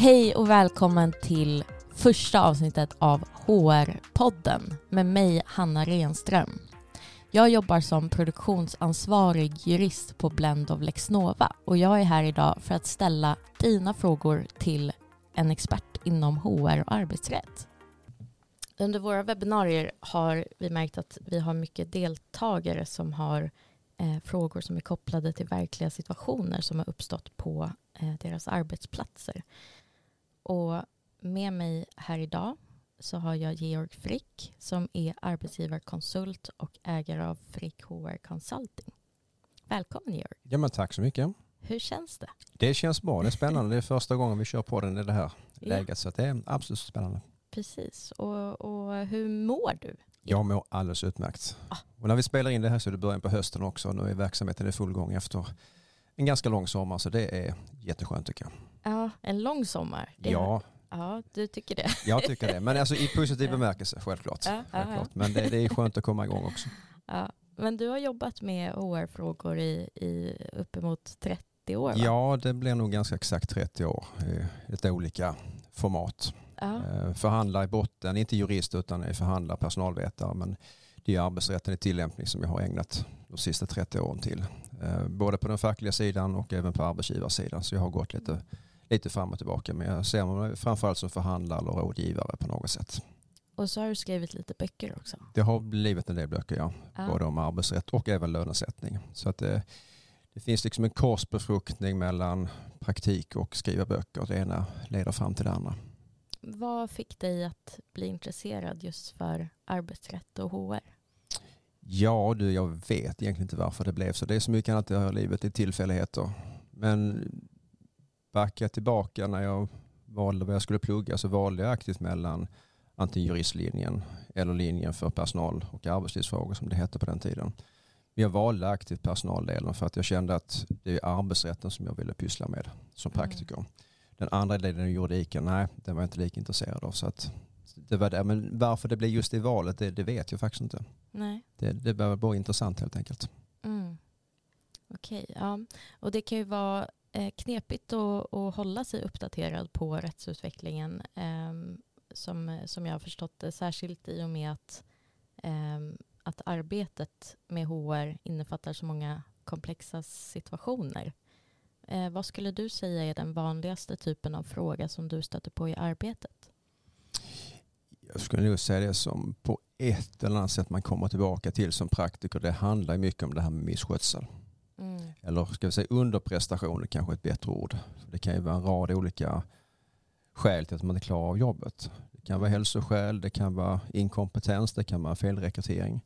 Hej och välkommen till första avsnittet av HR-podden med mig Hanna Renström. Jag jobbar som produktionsansvarig jurist på Blend of Lexnova och jag är här idag för att ställa dina frågor till en expert inom HR och arbetsrätt. Under våra webbinarier har vi märkt att vi har mycket deltagare som har eh, frågor som är kopplade till verkliga situationer som har uppstått på eh, deras arbetsplatser. Och med mig här idag så har jag Georg Frick som är arbetsgivarkonsult och ägare av Frick HR Consulting. Välkommen Georg. Ja, men tack så mycket. Hur känns det? Det känns bra. Det är spännande. Det är första gången vi kör på den i det här Ja. läget. Så det är absolut spännande. Precis. Och, och hur mår du? Jag mår alldeles utmärkt. Ah. Och när vi spelar in det här så är det början på hösten också. Nu är verksamheten i full gång efter en ganska lång sommar. Så det är jätteskönt tycker jag. Ja, en lång sommar. Ja, ja, du tycker det. jag tycker det. Men alltså i positiv bemärkelse självklart. Ja, självklart. Men det, det är skönt att komma igång också. Ja. Men du har jobbat med HR-frågor i, i uppemot 30 år va? Ja, det blir nog ganska exakt 30 år i lite olika format. ja. Eh, Förhandlar i botten, inte jurist utan är förhandlare, personalvetare. Men det är arbetsrätten i tillämpning som jag har ägnat de sista 30 åren till. Eh, Både på den fackliga sidan och även på arbetsgivarsidan. Så jag har gått lite, lite fram och tillbaka. Men jag ser mig framförallt som förhandlare eller rådgivare på något sätt. Och så har du skrivit lite böcker också. Det har blivit en del böcker, ja. Ja. Både om arbetsrätt och även lönesättning. Så att det, det finns liksom en korsbefruktning mellan praktik och skriva böcker. Det ena leder fram till det andra. Vad fick dig att bli intresserad just för arbetsrätt och HR? Ja, du, jag vet egentligen inte varför det blev så. Det är så mycket annat i det här livet, det är tillfälligheter. Men backar jag tillbaka när jag valde vad jag skulle plugga så valde jag aktivt mellan antingen juristlinjen eller linjen för personal och arbetslivsfrågor som det hette på den tiden. Men jag valde aktivt personaldelen för att jag kände att det är arbetsrätten som jag ville pyssla med som Mm. praktiker. Den andra delen juridiken, nej, den var jag inte lika intresserad av. Så att det var det. Men varför det blev just det valet, det, det vet jag faktiskt inte. Nej. Det, det var bara intressant helt enkelt. Mm. Okej, ja. Och det kan ju vara eh, knepigt att, att hålla sig uppdaterad på rättsutvecklingen ehm, som, som jag har förstått det, särskilt i och med att, ehm, att arbetet med HR innefattar så många komplexa situationer. Eh, vad skulle du säga är den vanligaste typen av fråga som du stöter på i arbetet? Jag skulle nog säga det som på ett eller annat sätt man kommer tillbaka till som praktiker. Det handlar mycket om det här med misskötsel. Mm. Eller ska vi säga underprestation är kanske ett bättre ord. För Det kan ju vara en rad olika skäl till att man inte klarar av jobbet. Det kan vara hälsoskäl, det kan vara inkompetens, det kan vara felrekrytering.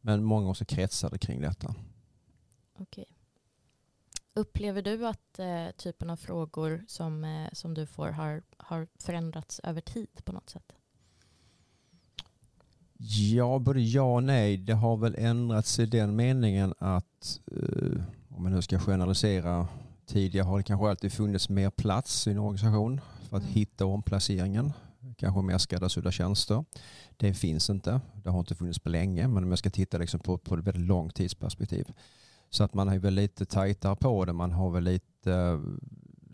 Men många gånger så kretsar det kring detta. Okej. Upplever du att eh, typen av frågor som, eh, som du får har, har förändrats över tid på något sätt? Ja, både ja och nej. Det har väl ändrats i den meningen att eh, om man nu ska generalisera tidigare har det kanske alltid funnits mer plats i en organisation för att Mm. hitta omplaceringen. Kanske mer skräddarsydda tjänster. Det finns inte. Det har inte funnits på länge men om jag ska titta liksom på, på ett väldigt långt tidsperspektiv. Så att man är väl lite tajtare på det. Man har väl lite eh,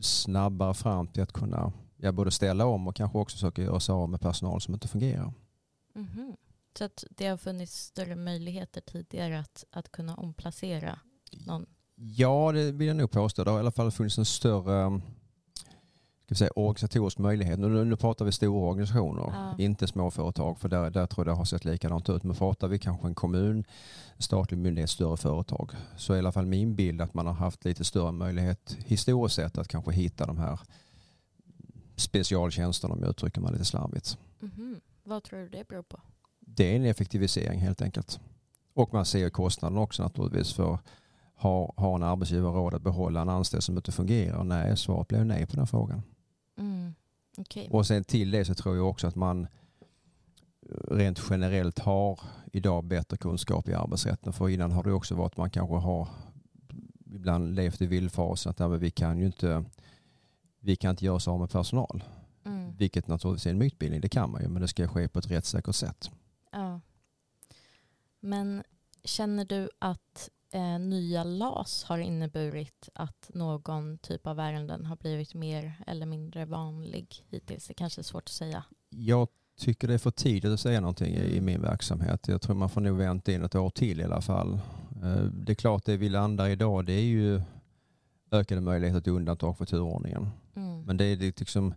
snabbare fram till att kunna ja, både ställa om och kanske också försöka göra sig av med personal som inte fungerar. Mhm. Så att det har funnits större möjligheter tidigare att, att kunna omplacera någon? Ja, det vill jag nog påstå. Det har i alla fall funnits en större um, ska säga, organisatorisk möjlighet. Nu, nu pratar vi stora organisationer, Ja. inte små företag. För där, där tror jag det har sett likadant ut. Men pratar vi kanske en kommun, statlig myndighet, större företag. Så är i alla fall min bild att man har haft lite större möjlighet historiskt sett att kanske hitta de här specialtjänsterna om jag uttrycker mig lite slarvigt. Mhm. Vad tror du det beror på? Det är en effektivisering helt enkelt. Och man ser kostnaden också naturligtvis för har, har en arbetsgivare råd att behålla en anställd som inte fungerar? Nej, svaret blev nej på den frågan. Mm. Okej. Och sen till det så tror jag också att man rent generellt har idag bättre kunskap i arbetsrätten. För innan har det också varit att man kanske har ibland levt i villfarelsen att vi kan ju inte vi kan inte göra så med personal. Mm. Vilket naturligtvis är en mytbildning, det kan man ju, men det ska ske på ett rättssäkert sätt. Men känner du att eh, nya LAS har inneburit att någon typ av ärenden har blivit mer eller mindre vanlig hittills? Det kanske är svårt att säga. Jag tycker det är för tidigt att säga någonting i Mm. min verksamhet. Jag tror man får nog vänta in ett år till i alla fall. Eh, Det är klart det vi landar idag det är ju ökade möjligheter till undantag för turordningen. Mm. Men det är, det, är liksom,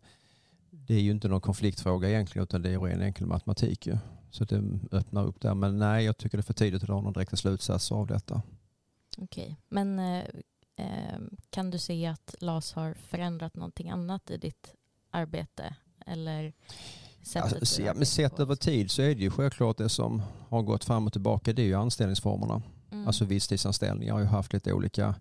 det är ju inte någon konfliktfråga egentligen utan det är ren enkel matematik ju. Så det öppnar upp där. Men nej, jag tycker det är för tidigt att dra några direkta slutsatser av detta. Okej, men eh, eh, kan du se att LAS har förändrat någonting annat i ditt arbete? Eller sättet Alltså, ja, men sett över tid så är det ju självklart det som har gått fram och tillbaka det är ju anställningsformerna. Mm. Alltså visstidsanställningar har ju haft lite olika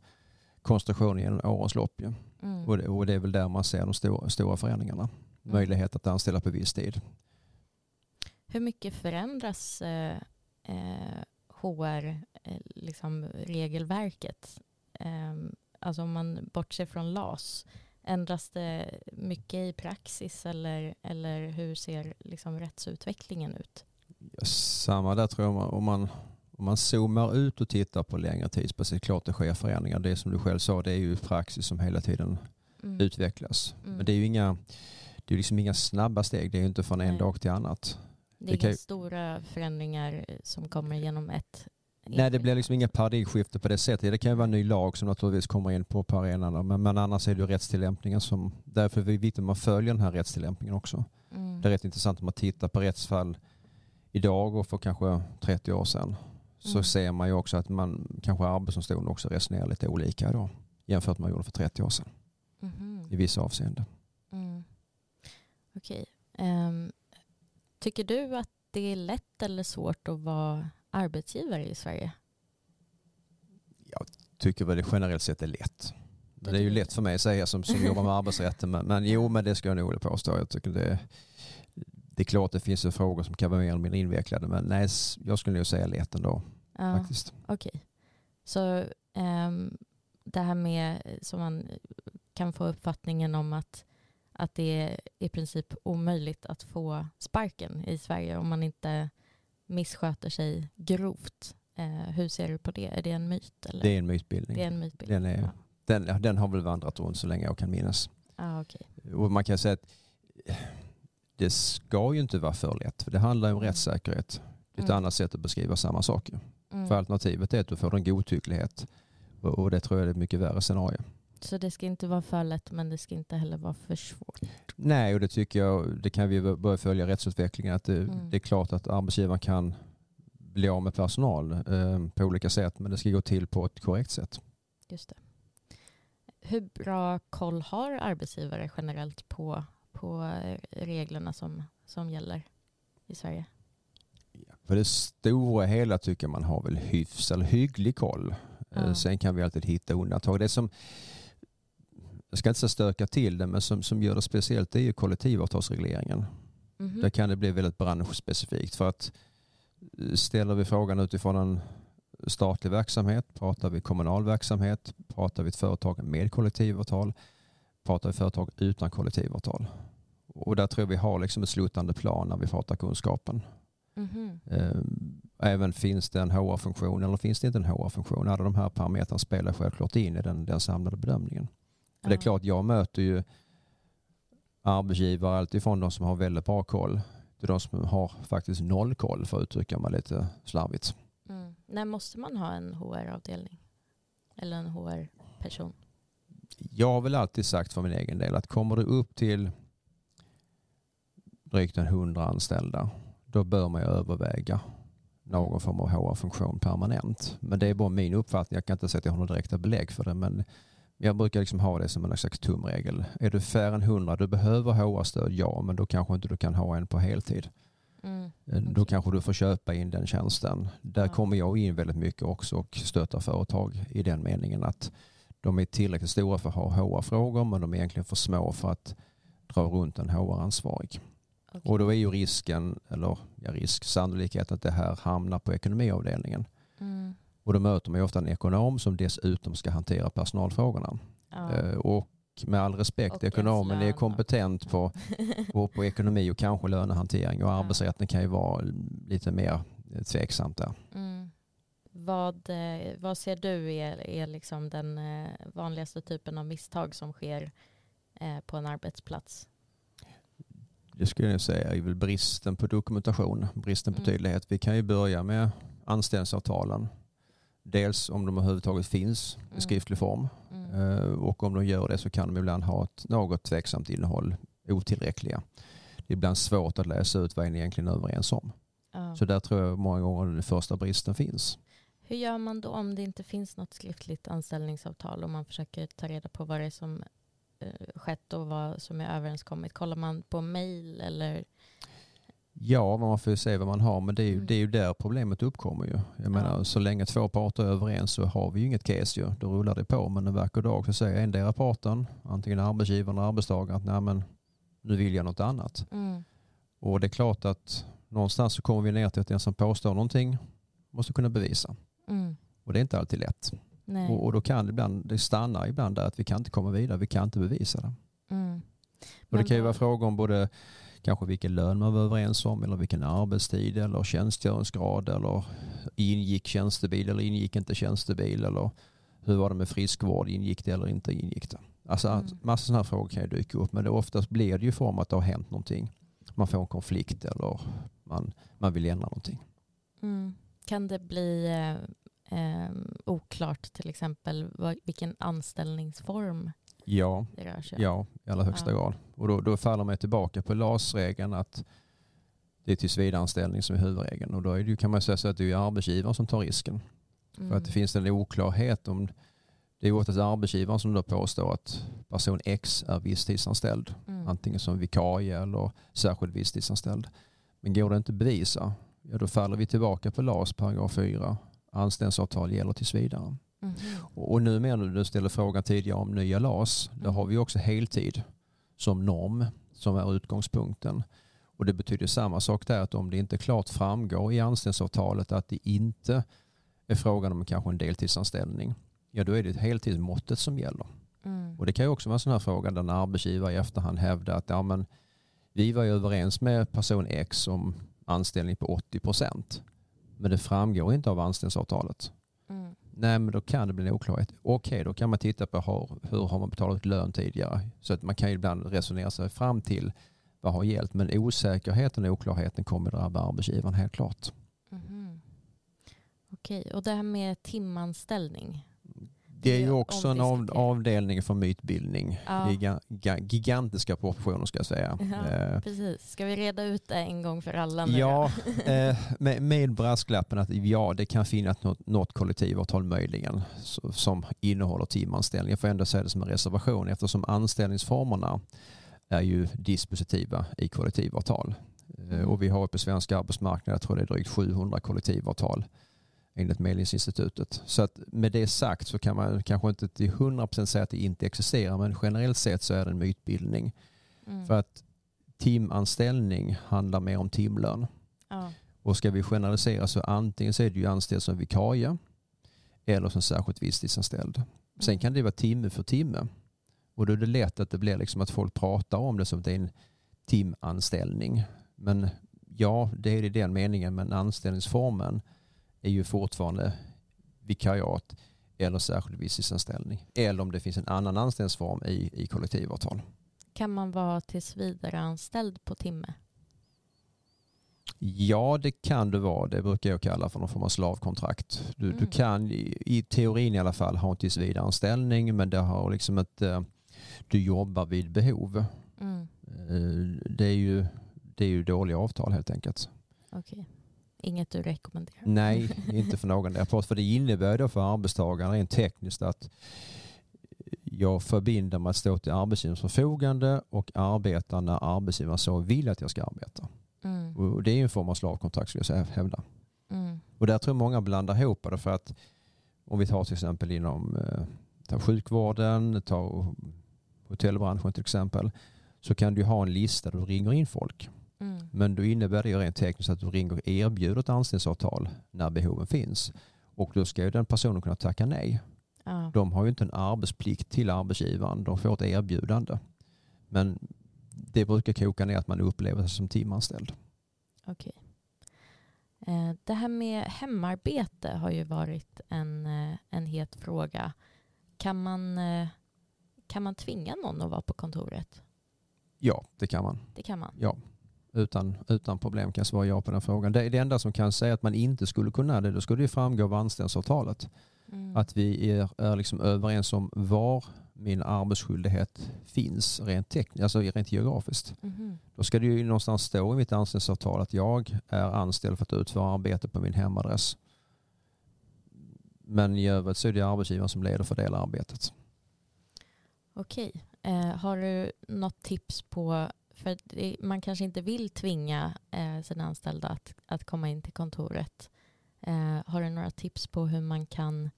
konstruktioner genom årens lopp. Mm. Och, det, och det är väl där man ser de stora, stora förändringarna. Mm. Möjlighet att anställa på viss tid. Hur mycket förändras eh, eh, HR, eh, liksom regelverket? Eh, alltså om man bortser från LAS, ändras det mycket i praxis eller, eller hur ser liksom rättsutvecklingen ut? Samma där tror jag, om man- om man, om man zoomar ut och tittar på längre tidsperspektiv, klart det sker förändringar. Det som du själv sa, det är ju praxis som hela tiden Mm. utvecklas. Mm. Men det är ju inga, det är liksom inga snabba steg, det är ju inte från en Nej. dag till annat. Det är det inga kan stora förändringar eh, som kommer genom ett Nej, det blir liksom inga paradigmskifte på det sättet. Det kan ju vara en ny lag som naturligtvis kommer in på, på arenan. Men, men annars är det ju rättstillämpningen som... Därför är det viktigt att man följer den här rättstillämpningen också. Mm. Det är rätt intressant om man tittar på rättsfall idag och för kanske 30 år sedan. Så Mm. ser man ju också att man kanske arbetsdomstolen också resonerar lite olika idag. Jämfört med vad man gjorde för 30 år sedan Mhm. i vissa avseenden. Mm. Okej. Ehm, tycker du att det är lätt eller svårt att vara arbetsgivare i Sverige? Tycker väl det generellt sett är lätt. Men Det är ju lätt för mig att säga som, som jobbar med arbetsrätten. Men, men jo, men det ska jag nog påstå. Jag tycker det, det är klart det finns ju frågor som kan vara mer eller mindre invecklade. Men nej, jag skulle nog säga lätt ändå Ja, faktiskt. okej. Så ehm, det här med som man kan få uppfattningen om att, att det är i princip omöjligt att få sparken i Sverige om man inte missköter sig grovt. Eh, hur ser du på det? Är det en myt? Eller? Det är en mytbildning. Det är en mytbild? Den, är, Ja. den, den har väl vandrat runt så länge jag kan minnas. Ah, okej. Och man kan säga att eh, det ska ju inte vara för lätt. För det handlar ju om Mm. rättssäkerhet. Det är ett Mm. annat sätt att beskriva samma sak. ju. Mm. För alternativet är att du får en godtycklighet. Och, och det tror jag är ett mycket värre scenario. Så det ska inte vara för lätt men det ska inte heller vara för svårt. Nej, och det tycker jag, det kan vi börja följa rättsutvecklingen. Att det, Mm. det är klart att arbetsgivaren kan bli av med personal eh, på olika sätt. Men det ska gå till på ett korrekt sätt. Just det. Hur bra koll har arbetsgivare generellt på, på eh, reglerna som, som gäller i Sverige? För det stora hela tycker man har väl hyfs eller hygglig koll. Eh, Ja. Sen kan vi alltid hitta undantag. Det som, jag ska inte säga stöka till det, men som, som gör det speciellt det är ju kollektivavtalsregleringen. Mhm. Där kan det bli väldigt branschspecifikt. För att eh, ställer vi frågan utifrån en statlig verksamhet, pratar vi kommunal verksamhet, pratar vi ett företag med kollektivavtal, pratar vi företag utan kollektivavtal. Och där tror jag vi har liksom ett slutande plan när vi pratar kunskapen. Eh, Även finns det en HR-funktion eller finns det inte en HR-funktion? Alla de här parametrarna spelar självklart in i den, den samlade bedömningen. För Det är klart, jag möter ju arbetsgivare alltifrån de som har väldigt bra koll till de som har faktiskt noll koll för att uttrycka mig lite slarvigt. Mm. När måste man ha en HR-avdelning? Eller en HR-person? Jag har väl alltid sagt för min egen del att kommer du upp till drygt en hundra anställda då bör man ju överväga någon form av HR-funktion permanent. Men det är bara min uppfattning. Jag kan inte säga att jag har några direkta belägg för det. Men jag brukar liksom ha det som en slags tumregel. Är du färre än 100, du behöver HR-stöd, ja, men då kanske inte du kan ha en på heltid. Mm. Eh, Då kanske du får köpa in den tjänsten. Där Ja. kommer jag in väldigt mycket också och stöttar företag i den meningen att de är tillräckligt stora för att ha HR-frågor men de är egentligen för små för att dra runt en HR-ansvarig. Okej. Och då är ju risken, eller ja, risk, sannolikheten att det här hamnar på ekonomiavdelningen. Mm. Och då möter man ju ofta en ekonom som dessutom ska hantera personalfrågorna. Ja. Eh, Och med all respekt, Och ekonomen är kompetent på, på, på ekonomi och kanske lönehantering och Ja. arbetsrätten kan ju vara lite mer eh, tveksamt där. Mm. vad, eh, vad ser du är, är liksom den vanligaste typen av misstag som sker på en arbetsplats? Det skulle jag säga är väl bristen på dokumentation, bristen på Mm. tydlighet. Vi kan ju börja med anställningsavtalen. Dels om de överhuvudtaget finns i Mm. skriftlig form Mm. Eh, och om de gör det så kan de ibland ha ett något tveksamt innehåll, otillräckliga. Det är ibland svårt att läsa ut vad en egentligen är överens om. Ja. Så där tror jag många gånger den första bristen finns. Hur gör man då om det inte finns något skriftligt anställningsavtal och man försöker ta reda på vad det är som eh, skett och vad som är överenskommet? Kollar man på mail eller? Ja, man får ju se vad man har, men det är ju, Mm. det är ju där problemet uppkommer ju. Jag menar, så länge två parter är överens så har vi ju inget case ju. Då rullar det på. Men en vacker dag så säger endera parten, antingen arbetsgivaren eller arbetstagaren, att nej men nu vill jag något annat. Mm. Och det är klart att någonstans så kommer vi ner till att den som påstår någonting måste kunna bevisa. Mm. Och det är inte alltid lätt. Och, och då kan det ibland, det stannar ibland där att vi kan inte komma vidare, vi kan inte bevisa det. Mm. Och det kan ju vara fråga om både kanske vilken lön man var överens om eller vilken arbetstid eller tjänstgöringsgrad eller ingick tjänstebil eller ingick inte tjänstebil eller hur var det med friskvård, ingick det eller inte ingick det? Alltså Mm. massa sådana här frågor kan ju dyka upp men det oftast blir det ju form att det har hänt någonting. Man får en konflikt eller man, man vill ändra någonting. Mm. Kan det bli eh, eh, oklart till exempel vad, vilken anställningsform Ja, det rör sig ja i allra högsta Ja. grad. Och då, då faller man tillbaka på LAS-regeln att det är tillsvidareanställning som är huvudregeln och då är det kan man säga så att det är arbetsgivaren som tar risken. Mm. För att det finns en oklarhet om det är oftast arbetsgivaren som då påstår att person X är visstidsanställd. Mm. Antingen som vikarie eller särskild visstidsanställd. Men går det inte att bevisa, ja då faller vi tillbaka på LAS paragraf 4. Anställningsavtal gäller tills vidare. Mhm. Och nu menar du, du ställde frågan tidigare om nya LAS. Där Mm. har vi också heltid som norm som är utgångspunkten. Och det betyder samma sak där att om det inte klart framgår i anställningsavtalet att det inte är frågan om kanske en deltidsanställning, ja då är det heltidsmåttet som gäller. Mm. Och det kan ju också vara en sån här fråga där en arbetsgivare i efterhand hävdar att ja, men vi var ju överens med person X om anställning på 80 procent. Men det framgår inte av anställningsavtalet. Nej, men då kan det bli en oklarhet. Okej, då kan man titta på hur, hur har man betalat ut lön tidigare. Så att man kan ju ibland resonera sig fram till vad har gällt. Men osäkerheten och oklarheten kommer drabba arbetsgivaren helt klart. Mhm. Okej, och det här med timanställning. Det är ju också en av, avdelning för mytbildning. Ja. Giga, ga, gigantiska proportioner ska jag säga. Ja, Eh, precis. Ska vi reda ut det en gång för alla nu Ja, eh, med, med brasklappen att ja, det kan finnas något, något kollektivavtal möjligen så, som innehåller timanställning. Jag får ändå säga det som en reservation eftersom anställningsformerna är ju dispositiva i kollektivavtal. Eh, och vi har på svenska arbetsmarknaden, jag tror det är drygt 700 kollektivavtal enligt Medlingsinstitutet. Så att med det sagt så kan man kanske inte till 100% säga att det inte existerar men generellt sett så är det en mytbildning. Mm. För att timanställning handlar mer om timlön. ja. Och ska vi generalisera så antingen så är det ju anställd som vikarie eller som särskilt visstidsanställd. Sen Mm. kan det vara timme för timme. Och då är det lätt att det blir liksom att folk pratar om det som att det är en timanställning. Men ja, det är i den meningen, men anställningsformen är ju fortfarande vikariat eller särskild visstidsanställning. Eller om det finns en annan anställningsform i, i kollektivavtal. Kan man vara tillsvidareanställd på timme? Ja, det kan du vara. Det brukar jag kalla för någon form av slavkontrakt. Du, du Mm. kan i, teorin i alla fall ha en tillsvidareanställning men det har liksom ett, eh, du jobbar vid behov. Mm. Eh, Det är ju, det är ju dåliga avtal helt enkelt. Okej. Inget du rekommenderar? Nej, inte för någon. För det innebär då för arbetstagaren rent tekniskt att jag förbinder mig att stå till arbetsgivarens förfogande och arbeta när arbetsgivaren så vill att jag ska arbeta. Mm. Och det är en form av slavkontrakt skulle jag hävda. Mm. Och där tror jag många blandar ihop det för att om vi tar till exempel inom eh, tar sjukvården, tar hotellbranschen till exempel, så kan du ha en lista där du ringer in folk. Mm. Men då innebär det ju rent tekniskt att du ringer och erbjuder ett anställningsavtal när behoven finns. Och då ska ju den personen kunna tacka nej. Ja. De har ju inte en arbetsplikt till arbetsgivaren, de får ett erbjudande. Men det brukar koka ner att man upplever sig som timanställd. Okej. Eh, det här med hemarbete har ju varit en, eh, en het fråga. Kan man, eh, kan man tvinga någon att vara på kontoret? Ja, det kan man. Det kan man. Ja, utan, utan problem kan svara ja på den frågan. Det, det enda som kan säga att man inte skulle kunna det, då skulle det framgå av anställningsavtalet. Mm. Att vi är, är liksom överens om var min arbetsskyldighet finns rent tekniskt, alltså rent geografiskt. Mhm. Då ska det ju någonstans stå i mitt anställningsavtal att jag är anställd för att utföra arbete på min hemadress. Men i övrigt så är det arbetsgivaren som leder för det arbetet. Okej. Eh, har du något tips på, för det, man kanske inte vill tvinga eh, sina anställda att, att komma in till kontoret. Eh, har du några tips på hur man kan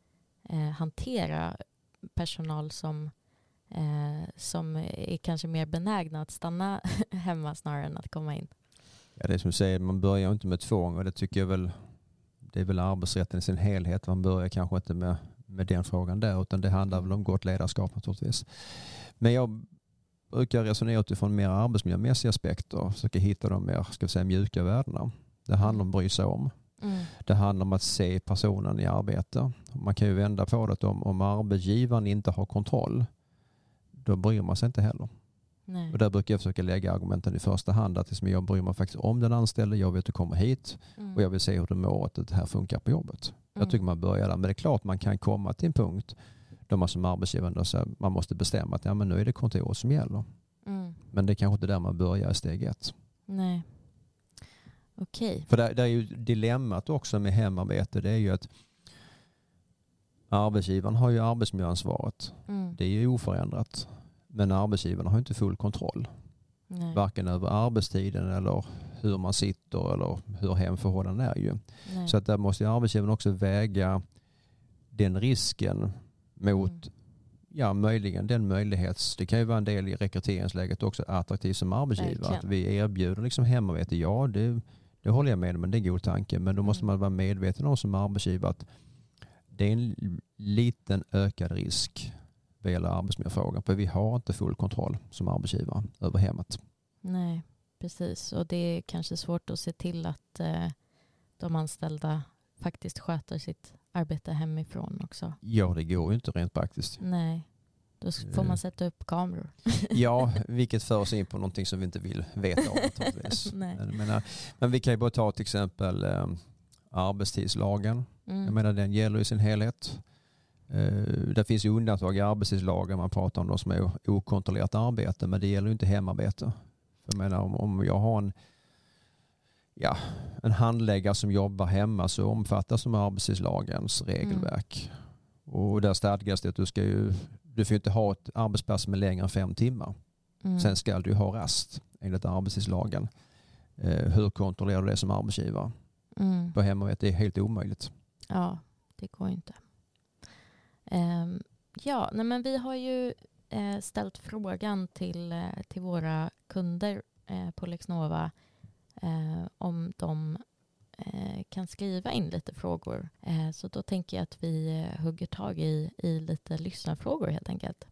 eh, hantera personal som, eh, som är kanske mer benägna att stanna hemma snarare än att komma in? Ja, det är som du säger, man börjar inte med tvång och det tycker jag väl, det är väl arbetsrätten i sin helhet. Man börjar kanske inte med, med den frågan där utan det handlar väl om gott ledarskap naturligtvis. Men jag brukar resonera utifrån mer arbetsmiljömässiga aspekter, försöka hitta de mer ska säga, mjuka värdena. Det handlar om att bry sig om. Mm. Det handlar om att se personen i arbete. Man kan ju vända på det att om, om arbetsgivaren inte har kontroll, då bryr man sig inte heller. Nej. Och där brukar jag försöka lägga argumenten i första hand att liksom jag bryr mig faktiskt om den anställde, jag vet att du kommer hit Mm. och jag vill se hur du mår, att det här funkar på jobbet. Mm. Jag tycker man börjar där, men det är klart man kan komma till en punkt då man som arbetsgivare då säger, man måste bestämma att ja, men nu är det kontoret som gäller. Mm. Men det är kanske inte där man börjar i steg ett. Nej. Okej. För där, där är ju dilemmat också med hemarbete, det är ju att arbetsgivaren har ju arbetsmiljöansvaret. Mm. Det är ju oförändrat. Men arbetsgivaren har inte full kontroll. Nej. Varken över arbetstiden eller hur man sitter eller hur hemförhållanden är ju. Nej. Så att där måste ju arbetsgivaren också väga den risken mot Mm. ja, möjligen den möjlighets... Det kan ju vara en del i rekryteringsläget också, attraktiv som arbetsgivare. Verkligen. Att vi erbjuder liksom hemarbete. Ja, det, det håller jag med om, men det är en god tanke. Men då måste Mm. man vara medveten om som arbetsgivare att det är en liten ökad risk vad gäller arbetsmiljöfrågan. För vi har inte full kontroll som arbetsgivare över hemmet. Nej, precis. Och det är kanske svårt att se till att eh, de anställda faktiskt sköter sitt arbete hemifrån också. Ja, det går ju inte rent praktiskt. Nej, då får Eh. man sätta upp kameror. Ja, vilket för oss in på någonting som vi inte vill veta om. Men, men, men vi kan ju bara ta till exempel eh, arbetstidslagen. Mm. Jag menar den gäller i sin helhet. Eh, det finns ju undantag i arbetstidslagen. Man pratar om de som är okontrollerat arbete men det gäller ju inte hemarbete. För jag menar om, om jag har en, ja, en handläggare som jobbar hemma så omfattas de av arbetstidslagens regelverk. Och där stadgas det att du ska ju du får inte ha ett arbetspass med längre än fem timmar. Mm. Sen ska du ha rast enligt arbetstidslagen. Eh, hur kontrollerar du det som arbetsgivare? Mm. På hemarbete är helt omöjligt. Ja, det går inte. Ehm, ja, nej men vi har ju eh, ställt frågan till, eh, till våra kunder eh, på Lexnova eh, om de eh, kan skriva in lite frågor. Eh, så då tänker jag att vi eh, hugger tag i, i lite lyssnarfrågor helt enkelt.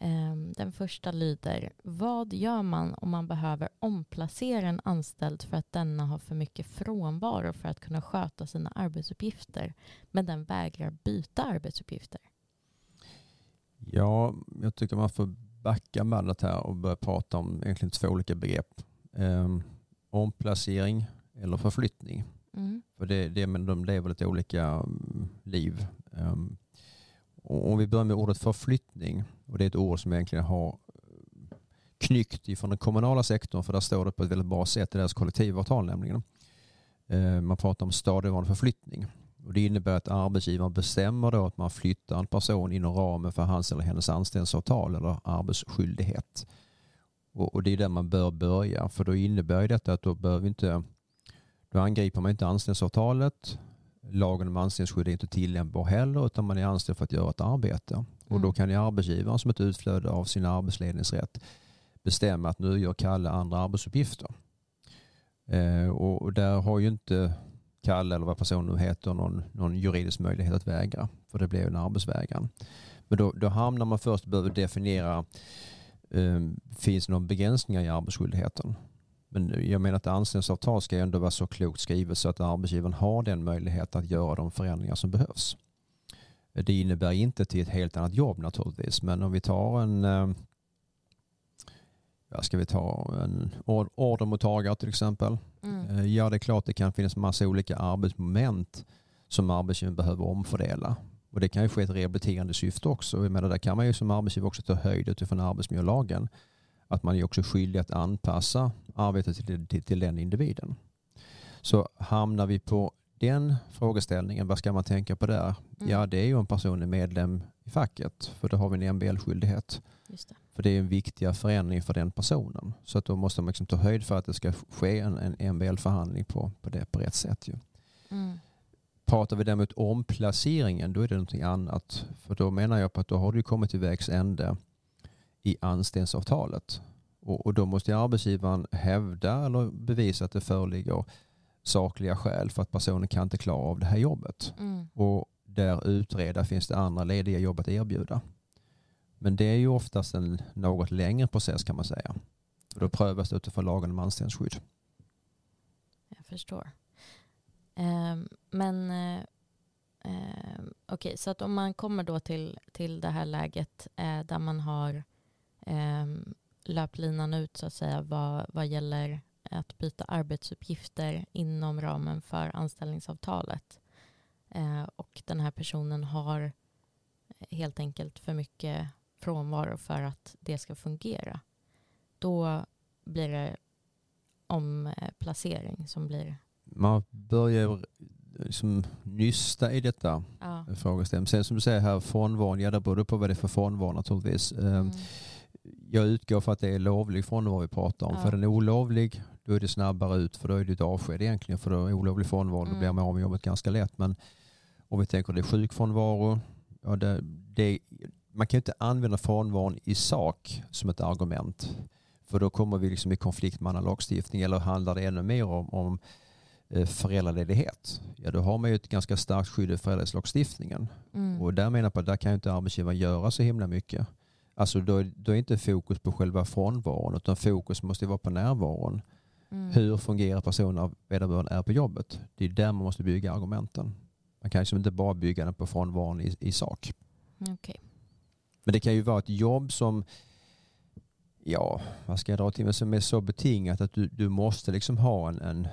Ehm, den första lyder, vad gör man om man behöver omplacera en anställd för att denna har för mycket frånvaro för att kunna sköta sina arbetsuppgifter, men den vägrar byta arbetsuppgifter? Ja, jag tycker man får backa bandet här och börja prata om egentligen två olika begrepp. Um, omplacering eller förflyttning. Mm. För det, det, men de lever lite olika mm, liv. Um, och om vi börjar med ordet förflyttning, och det är ett ord som egentligen har knyckt ifrån den kommunala sektorn, för där står det på ett väldigt bra sätt i deras kollektivavtal nämligen. Eh, Man pratar om stadigvarande förflyttning. Och det innebär att arbetsgivaren bestämmer då att man flyttar en person inom ramen för hans eller hennes anställningsavtal eller arbetsskyldighet. Och, och det är där man bör börja, för då innebär ju detta att då behöver vi inte då angriper man inte anställningsavtalet. Lagen om anställningsskydd är inte tillämpbar heller utan man är anställd för att göra ett arbete. Och då Mm. kan ju arbetsgivaren som ett utflöde av sin arbetsledningsrätt bestämma att nu gör Kalle andra arbetsuppgifter. Eh, och, där har ju inte Kalle eller vad personen nu heter någon, någon juridisk möjlighet att vägra. För det ju en arbetsvägran. Men då, då hamnar man först och behöver definiera finns det någon begränsningar i arbetsskyldigheten. Men jag menar att anställningsavtal ska ändå vara så klokt skrivet så att arbetsgivaren har den möjligheten att göra de förändringar som behövs. Det innebär inte till ett helt annat jobb naturligtvis, men om vi tar en eh, ja, ska vi ta en ordermottagare till exempel. Mm. Eh, ja, det är klart det kan finnas massa olika arbetsmoment som arbetsgivaren behöver omfördela. Och det kan ju ske ett rehabiliterande syfte också. Jag menar, där kan man ju som arbetsgivare också ta höjd utifrån arbetsmiljölagen. Att man är också skyldig att anpassa arbetet till, till, till den individen. Så hamnar vi på den frågeställningen, vad ska man tänka på där? Mm. Ja, det är ju en person är medlem i facket, för då har vi en MBL-skyldighet. Det. För det är en viktig förändring för den personen. Så att då måste man liksom ta höjd för att det ska ske en, en MBL-förhandling på, på, det, på rätt sätt. Ju. Mm. Pratar vi däremot om placeringen, då är det någonting annat. För då menar jag på att då har du kommit till vägs ände i anställningsavtalet. Och, och då måste arbetsgivaren hävda eller bevisa att det föreligger sakliga skäl för att personen kan inte klara av det här jobbet. Mm. Och där utreda finns det andra lediga jobb att erbjuda. Men det är ju oftast en något längre process kan man säga. Och då prövas det utifrån lagen om anställningsskydd. Jag förstår. Ehm, men eh, ehm, okej, okay, så att om man kommer då till, till det här läget eh, där man har ehm, löpt linan ut så att säga vad, vad gäller att byta arbetsuppgifter inom ramen för anställningsavtalet. Eh, och den här personen har helt enkelt för mycket frånvaro för att det ska fungera. Då blir det omplacering som blir... Man börjar liksom nysta i detta ja. frågeställning. Sen som du säger här, frånvaron, ja det beror på vad det är för frånvaro naturligtvis. Ehm, mm. Jag utgår för att det är lovlig frånvaro vi pratar om. Ja. För den är olovlig, då är det snabbare ut för då är det ett avsked egentligen. För då är olovlig frånvaro, mm. då blir man av med jobbet ganska lätt. Men om vi tänker det är sjukfrånvaro, ja det, det, man kan inte använda frånvaron i sak som ett argument. För då kommer vi liksom i konflikt med annan lagstiftning eller handlar det ännu mer om, om eh, föräldraledighet. Ja, då har man ju ett ganska starkt skydd i föräldralagstiftningen. Mm. Och där menar jag på att där kan ju inte arbetsgivaren göra så himla mycket. Alltså då, då är inte fokus på själva frånvaron utan fokus måste vara på närvaron. Mm. Hur fungerar personen vederbörande är på jobbet? Det är där man måste bygga argumenten. Man kan liksom inte bara bygga den på frånvaron i, i sak. Okay. Men det kan ju vara ett jobb som, ja, vad ska jag dra till med, som är så betingat att du, du måste liksom ha en, en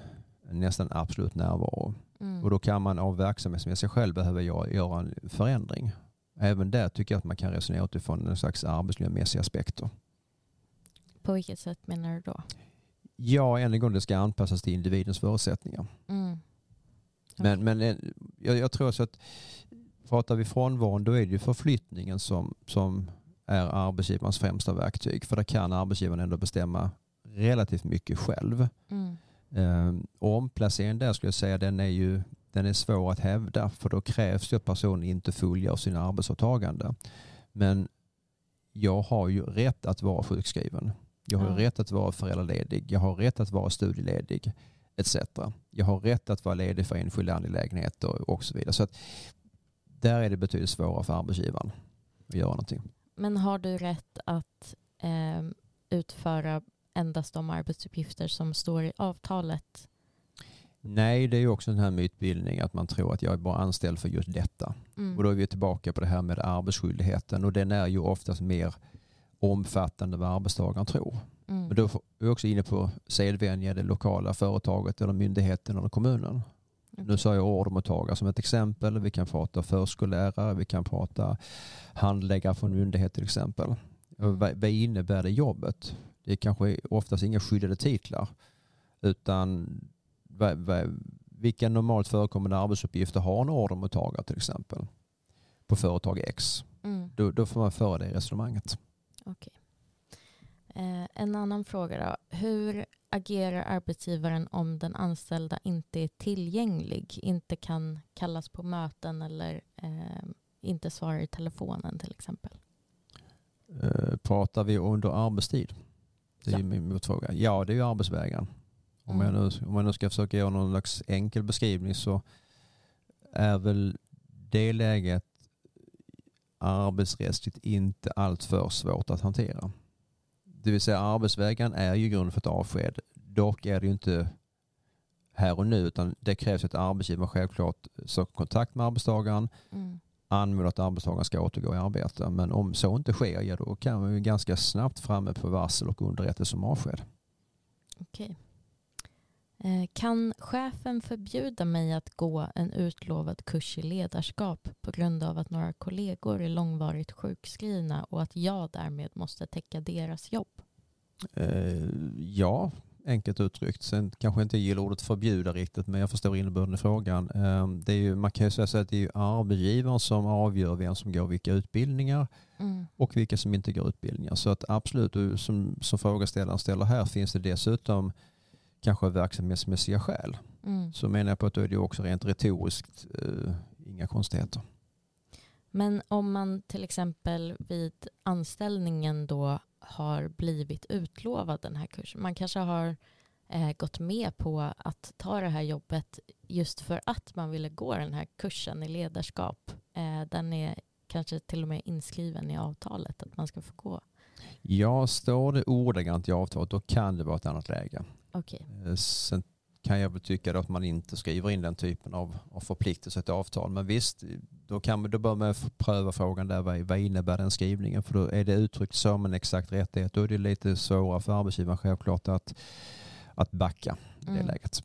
nästan absolut närvaro. Mm. Och då kan man av verksamhetsmässiga skäl behöva göra, en förändring. Även där tycker jag att man kan resonera utifrån en slags arbetsmiljömässiga aspekter. På vilket sätt menar du då? Ja, än en gång det ska anpassas till individens förutsättningar. Mm. Men, men eh, jag, jag, tror så att pratar vi frånvaron då är det ju förflyttningen som, som är arbetsgivarens främsta verktyg. För där kan arbetsgivaren ändå bestämma relativt mycket själv. Mm. Um, omplaceringen där skulle jag säga den är ju den är svår att hävda för då krävs det att personen inte fullgör sina arbetsåtaganden. Men jag har ju rätt att vara sjukskriven. Jag har ja. rätt att vara föräldraledig. Jag har rätt att vara studieledig etc. Jag har rätt att vara ledig för enskilda angelägenheter och så vidare. Så att där är det betydligt svårare för arbetsgivaren att göra någonting. Men har du rätt att eh, utföra endast de arbetsuppgifter som står i avtalet? Nej, det är ju också den här mytbildning att man tror att jag är bara anställd för just detta. Mm. Och då är vi tillbaka på det här med arbetsskyldigheten och den är ju oftast mer omfattande än vad arbetstagaren tror. Mm. Men då är vi också inne på sedvänja, det lokala företaget eller myndigheten eller kommunen. Okay. Nu sa jag ordermottagare som ett exempel. Vi kan prata förskollärare, vi kan prata handläggare från myndighet till exempel. Mm. Vad innebär det jobbet? Det är kanske oftast inga skyddade titlar utan vilka normalt förekommande arbetsuppgifter har en ordermottagare till exempel på företag X? Mm. Då, då, får man föra det resonemanget. Okay. Eh, en annan fråga då. Hur agerar arbetsgivaren om den anställda inte är tillgänglig, inte kan kallas på möten eller eh, inte svarar i telefonen till exempel? Eh, pratar vi under arbetstid? Det är ja. min motfråga. Ja, det är ju arbetsvägran. Om, mm. jag nu, om jag nu ska försöka göra någon slags enkel beskrivning så är väl det läget arbetsrättsligt inte alltför svårt att hantera. Det vill säga arbetsvägran är ju grund för ett avsked. Dock är det ju inte här och nu utan det krävs att arbetsgivaren självklart söker kontakt med arbetstagaren, Mm. Anmäler att arbetstagaren ska återgå i arbete. Men om så inte sker, ja, då kan man ju ganska snabbt framme på varsel och underrättelse om avsked. Okej. Eh, Kan chefen förbjuda mig att gå en utlovad kurs i ledarskap på grund av att några kollegor är långvarigt sjukskrivna och att jag därmed måste täcka deras jobb? Eh, ja, enkelt uttryckt. Sen kanske inte gillar ordet förbjuda riktigt, men jag förstår innebörden i frågan. Eh, det är ju, man kan ju säga så att det är ju arbetsgivaren som avgör vem som går vilka utbildningar Mm. och vilka som inte går utbildningar. Så att absolut, som, som frågeställaren ställer här, finns det dessutom kanske verksamhetsmässiga skäl. Mm. Så menar jag på att då är det också rent retoriskt eh, inga konstigheter. Men om man till exempel vid anställningen då har blivit utlovad den här kursen. Man kanske har eh, gått med på att ta det här jobbet just för att man ville gå den här kursen i ledarskap. Eh, den är kanske till och med inskriven i avtalet att man ska få gå. Ja, står det ordagrant i avtalet då kan det vara ett annat läge. Okej. Eh, Sen kan jag väl tycka att man inte skriver in den typen av, av förpliktelse i ett avtal. Men visst, då, kan då bör man pröva frågan där. Vad, vad innebär den skrivningen? För då är det uttryckt som en exakt rättighet. Då är det lite svårare för arbetsgivaren självklart att, att backa i det Mm. läget.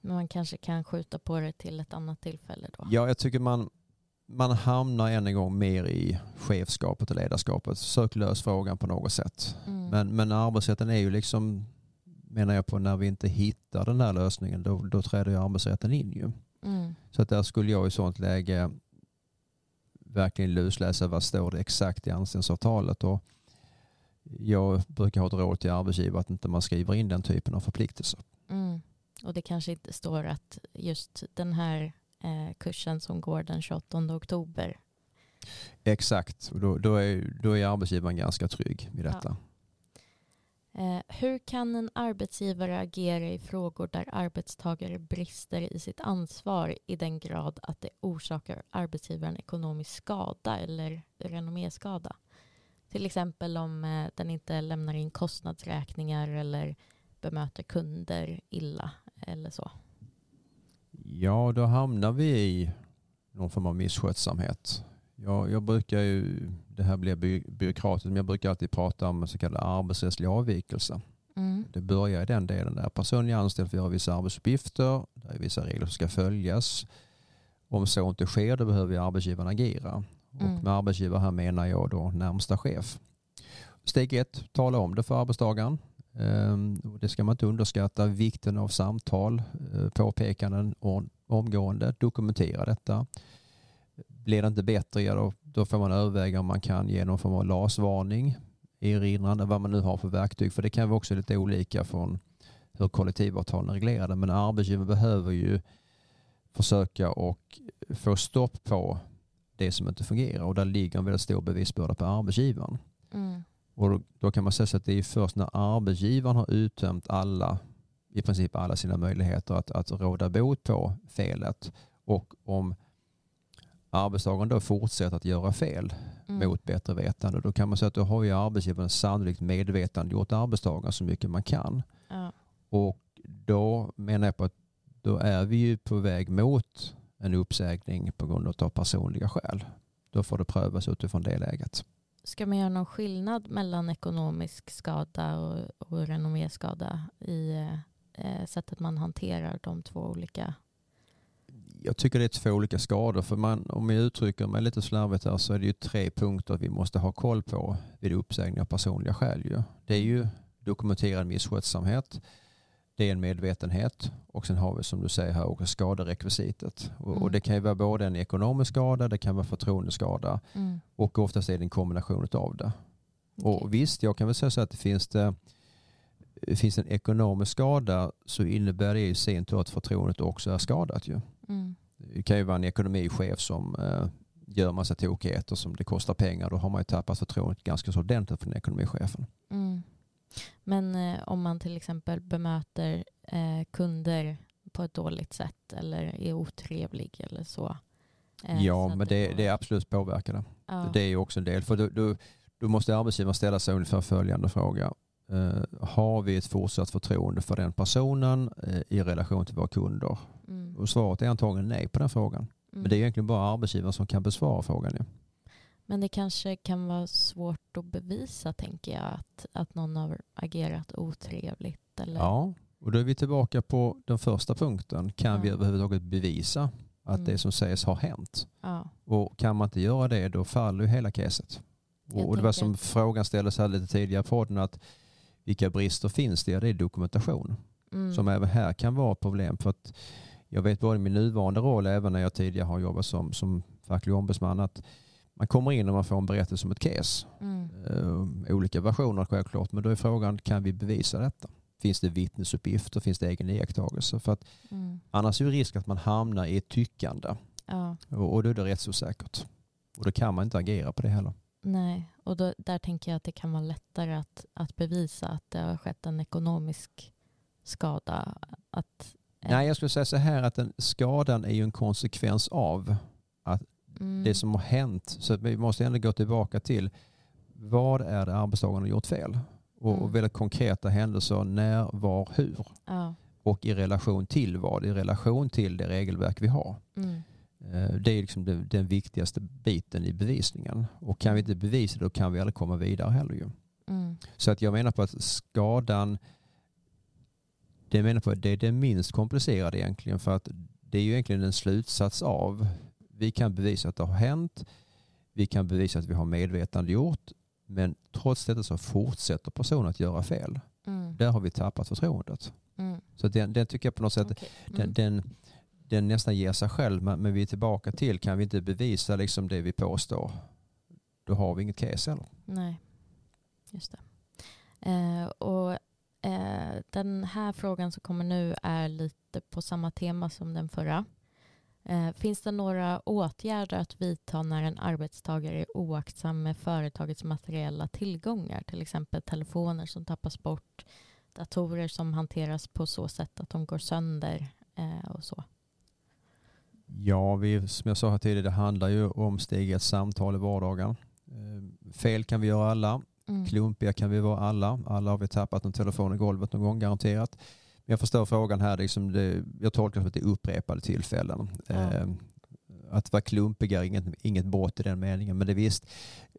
Men man kanske kan skjuta på det till ett annat tillfälle då. Ja, jag tycker man, man hamnar än en gång mer i chefskapet och ledarskapet. Sök lös frågan på något sätt. Mm. Men, men arbetsrätten är ju liksom, menar jag på, när vi inte hittar den här lösningen, då, då träder ju arbetsrätten in ju. Mm. Så att där skulle jag i sånt läge verkligen lusläsa vad står det exakt i anställningsavtalet. Och jag brukar ha ett råd till arbetsgivare att inte man skriver in den typen av förpliktelser. Mm. Och det kanske inte står att just den här eh, kursen som går den 28 oktober. Exakt, och då, då, är, då är arbetsgivaren ganska trygg i detta. Eh, hur kan en arbetsgivare agera i frågor där arbetstagare brister i sitt ansvar i den grad att det orsakar arbetsgivaren ekonomisk skada eller renomméskada? Till exempel om eh, den inte lämnar in kostnadsräkningar eller bemöter kunder illa eller så. Ja, då hamnar vi i någon form av misskötsamhet. Jag, jag brukar ju, det här blir by, byråkratiskt, men jag brukar alltid prata om så kallad arbetsrättslig avvikelse. Mm. Det börjar i den delen där personen är anställd för att göra vissa arbetsuppgifter, det är vissa regler som ska följas. Om så inte sker då behöver arbetsgivaren agera. Och Mm. med arbetsgivare här menar jag då närmsta chef. Steg ett, tala om det för arbetstagaren. Ehm, och Det ska man inte underskatta. Vikten av samtal, eh, påpekanden och omgående. Dokumentera detta. Blir det inte bättre, ja då, då får man överväga om man kan ge någon form av LAS-varning, erinrande, vad man nu har för verktyg. För det kan vara också lite olika från hur kollektivavtalen är reglerade. Men arbetsgivaren behöver ju försöka och få stopp på det som inte fungerar. Och där ligger en väldigt stor bevisbörda på arbetsgivaren. Mm. Och då, då kan man säga att det är först när arbetsgivaren har uttömt alla, i princip alla sina möjligheter att, att råda bot på felet och om arbetstagaren då fortsätter att göra fel Mm. mot bättre vetande då kan man säga att då har ju arbetsgivaren sannolikt medvetande gjort arbetstagaren så mycket man kan. Ja. Och då menar jag på att då är vi ju på väg mot en uppsägning på grund av personliga skäl. Då får det prövas utifrån det läget. Ska man göra någon skillnad mellan ekonomisk skada och, och renomméskada i eh, sättet man hanterar de två olika? Jag tycker det är två olika skador. För man, om jag uttrycker mig lite slarvigt här så är det ju tre punkter vi måste ha koll på vid uppsägning av personliga skäl. Ju. Det är ju dokumenterad misskötsamhet. Det är en medvetenhet och sen har vi som du säger här också skaderekvisitet. Och, Mm. och det kan ju vara både en ekonomisk skada, det kan vara förtroendeskada Mm. och oftast är det en kombination av det. Okej. Och visst, jag kan väl säga så att det finns det finns en ekonomisk skada så innebär det i sin tur att förtroendet också är skadat. Ju. Mm. Det kan ju vara en ekonomichef som eh, gör massa tokigheter som det kostar pengar. Då har man ju tappat förtroendet ganska så ordentligt för den ekonomichefen. Mm. Men eh, om man till exempel bemöter eh, kunder på ett dåligt sätt eller är otrevlig eller så. eh, så ja, att men det, det är absolut påverkande. ja. Det är ju också en del. För då, då, då måste arbetsgivaren ställa sig ungefär följande fråga. Eh, har vi ett fortsatt förtroende för den personen eh, i relation till våra kunder? Mm. Och svaret är antagligen nej på den frågan. Mm. Men det är egentligen bara arbetsgivaren som kan besvara frågan. Ja. Men det kanske kan vara svårt att bevisa, tänker jag, att, att någon har agerat otrevligt. Eller? Ja, och då är vi tillbaka på den första punkten. Kan vi Ja. överhuvudtaget bevisa att Mm. det som sägs har hänt? Ja. Och kan man inte göra det, då faller ju hela caset. Och, och det var som att- frågan ställdes här lite tidigare på podden, att vilka brister finns det? Ja, det är dokumentation. Mm. Som även här kan vara ett problem. För att jag vet både i min nuvarande roll, även när jag tidigare har jobbat som, som facklig ombudsman, att man kommer in och man får en berättelse om ett case. Mm. Eh, olika versioner självklart, men då är frågan, kan vi bevisa detta? Finns det vittnesuppgifter? Finns det egen iakttagelse? För att Mm. annars är det risk att man hamnar i ett tyckande Ja. och, och då är det rättsosäkert. Och då kan man inte agera på det heller. Nej, och då, där tänker jag att det kan vara lättare att, att bevisa att det har skett en ekonomisk skada. Att, Nej, jag skulle säga så här att den, skadan är ju en konsekvens av mm, det som har hänt. Så att vi måste ändå gå tillbaka till vad är det arbetstagaren har gjort fel? Och, Mm. och väldigt konkreta händelser, när, var, hur? Ja. Och i relation till vad? I relation till det regelverk vi har. Mm. Eh, Det är liksom den, viktigaste biten i bevisningen. Och kan vi inte bevisa det då kan vi aldrig komma vidare heller ju. Mm. Så att jag menar på att skadan, det jag menar på det är det minst komplicerade egentligen för att det är ju egentligen en slutsats av, vi kan bevisa att det har hänt, vi kan bevisa att vi har medvetande gjort, men trots detta så fortsätter personen att göra fel. Mm. Där har vi tappat förtroendet. Mm. Så den, den tycker jag på något sätt, den, Mm. den, den nästan ger sig själv, men, men vi är tillbaka till, kan vi inte bevisa liksom det vi påstår, då har vi inget case heller. Nej, just det. Eh, och eh, den här frågan som kommer nu är lite på samma tema som den förra. Eh, finns det några åtgärder att vidta när en arbetstagare är oaktsam med företagets materiella tillgångar? Till exempel telefoner som tappas bort, datorer som hanteras på så sätt att de går sönder eh, och så. Ja, vi, som jag sa här tidigare, det handlar ju om steg ett samtal i vardagen. Eh, Fel kan vi göra alla, Mm. klumpiga kan vi vara alla. Alla har vi tappat en telefon i golvet någon gång, garanterat. Men jag förstår frågan här, liksom det, jag tolkar det som att det är upprepade tillfällen. Ja. Eh, Att vara klumpig är inget, inget brott i den meningen, men det visst,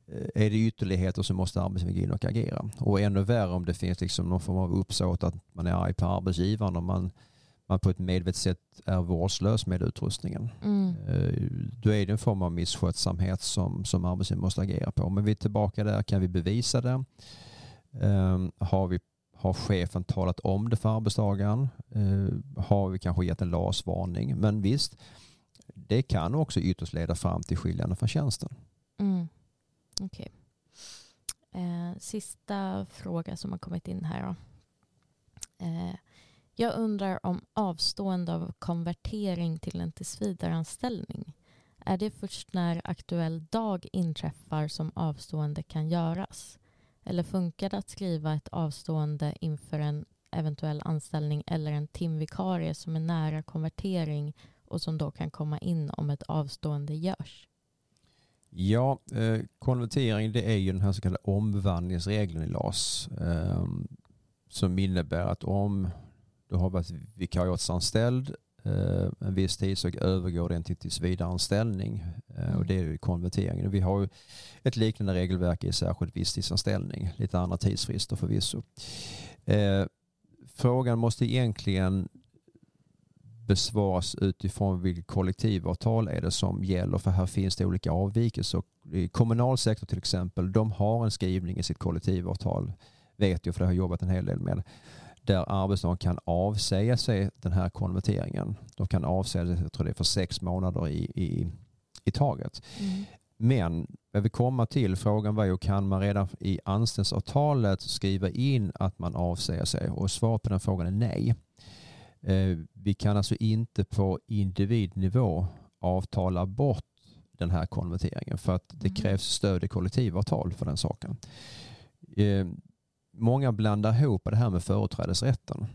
eh, är det ytterligheter så måste arbetsgivaren gå in och agera. Och ännu värre om det finns liksom någon form av uppsåt att man är arg på arbetsgivaren och man, man på ett medvetet sätt är vårdslös med utrustningen. Mm. Eh, Då är det en form av misskötsamhet som, som arbetsgivaren måste agera på. Men vi är tillbaka där, kan vi bevisa det? Um, har, vi, har chefen talat om det för arbetstagaren? Eh, har vi kanske gett en LAS-varning? Men visst, det kan också ytterst leda fram till skiljande från tjänsten. Mm. Okej. Eh, sista fråga som har kommit in här. Då. Eh, jag undrar om avstående av konvertering till en tillsvidareanställning. Är det först när aktuell dag inträffar som avstående kan göras? Eller funkar det att skriva ett avstående inför en eventuell anställning eller en timvikarie som är nära konvertering och som då kan komma in om ett avstående görs? Ja, eh, konvertering det är ju den här så kallade omvandlingsregeln i LAS. Eh, som innebär att om du har varit vikariatsanställd eh, en viss tid så övergår den till tillsvidareanställning. Eh, Mm. och det är ju konverteringen. Vi har ju ett liknande regelverk i särskild visstidsanställning. Lite andra tidsfrister förvisso. Eh, frågan måste egentligen besvaras utifrån vilket kollektivavtal är det som gäller för här finns det olika avvikelser. I kommunal sektor till exempel, de har en skrivning i sitt kollektivavtal, vet jag för det har jag jobbat en hel del med, där arbetstagaren kan avsäga sig den här konverteringen. De kan avsäga sig, jag tror det är för sex månader i, i, i taget. Mm. Men jag vill komma till, frågan var ju kan man redan i anställningsavtalet skriva in att man avsäger sig? Och svaret på den frågan är nej. Eh, Vi kan alltså inte på individnivå avtala bort den här konverteringen för att det Mhm. krävs stöd i kollektivavtal för den saken. Många blandar ihop det här med företrädesrätten.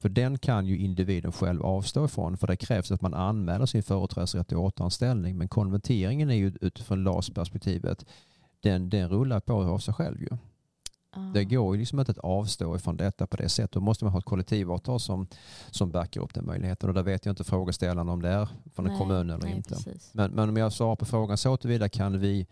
För den kan ju individen själv avstå ifrån för det krävs att man anmäler sin företrädesrätt till återanställning. Men konverteringen är ju utifrån LAS-perspektivet, den, den rullar på av sig själv ju. Ja. Det går ju liksom inte att avstå ifrån detta på det sättet. Då måste man ha ett kollektivavtal som, som backar upp den möjligheten. Och där vet jag inte frågeställaren om det är från en kommun eller nej, inte. precis. Men, men om jag svarar på frågan så tillvida kan vi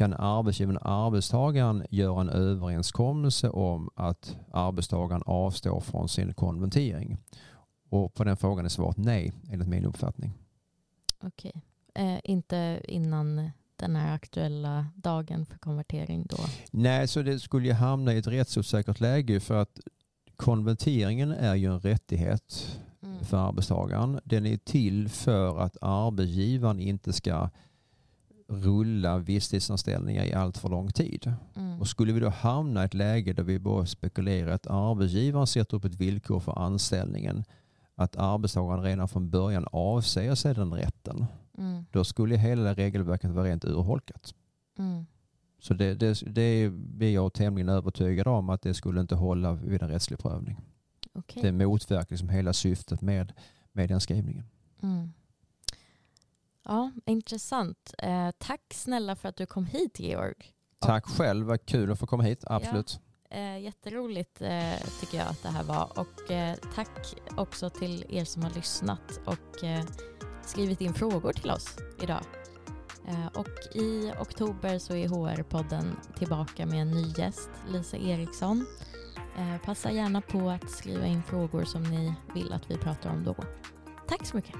kan arbetsgivaren och arbetstagaren göra en överenskommelse om att arbetstagaren avstår från sin konvertering? Och på den frågan är svaret nej, enligt min uppfattning. Okej. Eh, inte innan den här aktuella dagen för konvertering då? Nej, så det skulle ju hamna i ett rättsosäkert läge för att konverteringen är ju en rättighet Mm. för arbetstagaren. Den är till för att arbetsgivaren inte ska rulla visstidsanställningar i allt för lång tid. Mm. Och skulle vi då hamna i ett läge där vi bara spekulerar att arbetsgivaren sätter upp ett villkor för anställningen att arbetstagaren redan från början avsäger sig den rätten, Mm. då skulle hela regelverket vara rent urholkat. Mm. Så det, det, det är jag tämligen övertygad om att det skulle inte hålla vid en rättslig prövning. Okej. Det motverkar liksom hela syftet med, med den skrivningen. Mm. Ja, intressant. Eh, tack snälla för att du kom hit Georg. Tack själv, vad kul att få komma hit. Absolut. Eh, jätteroligt eh, tycker jag att det här var. Och eh, tack också till er som har lyssnat och eh, skrivit in frågor till oss idag. Eh, och i oktober så är HR-podden tillbaka med en ny gäst, Lisa Eriksson. Eh, passa gärna på att skriva in frågor som ni vill att vi pratar om då. Tack så mycket.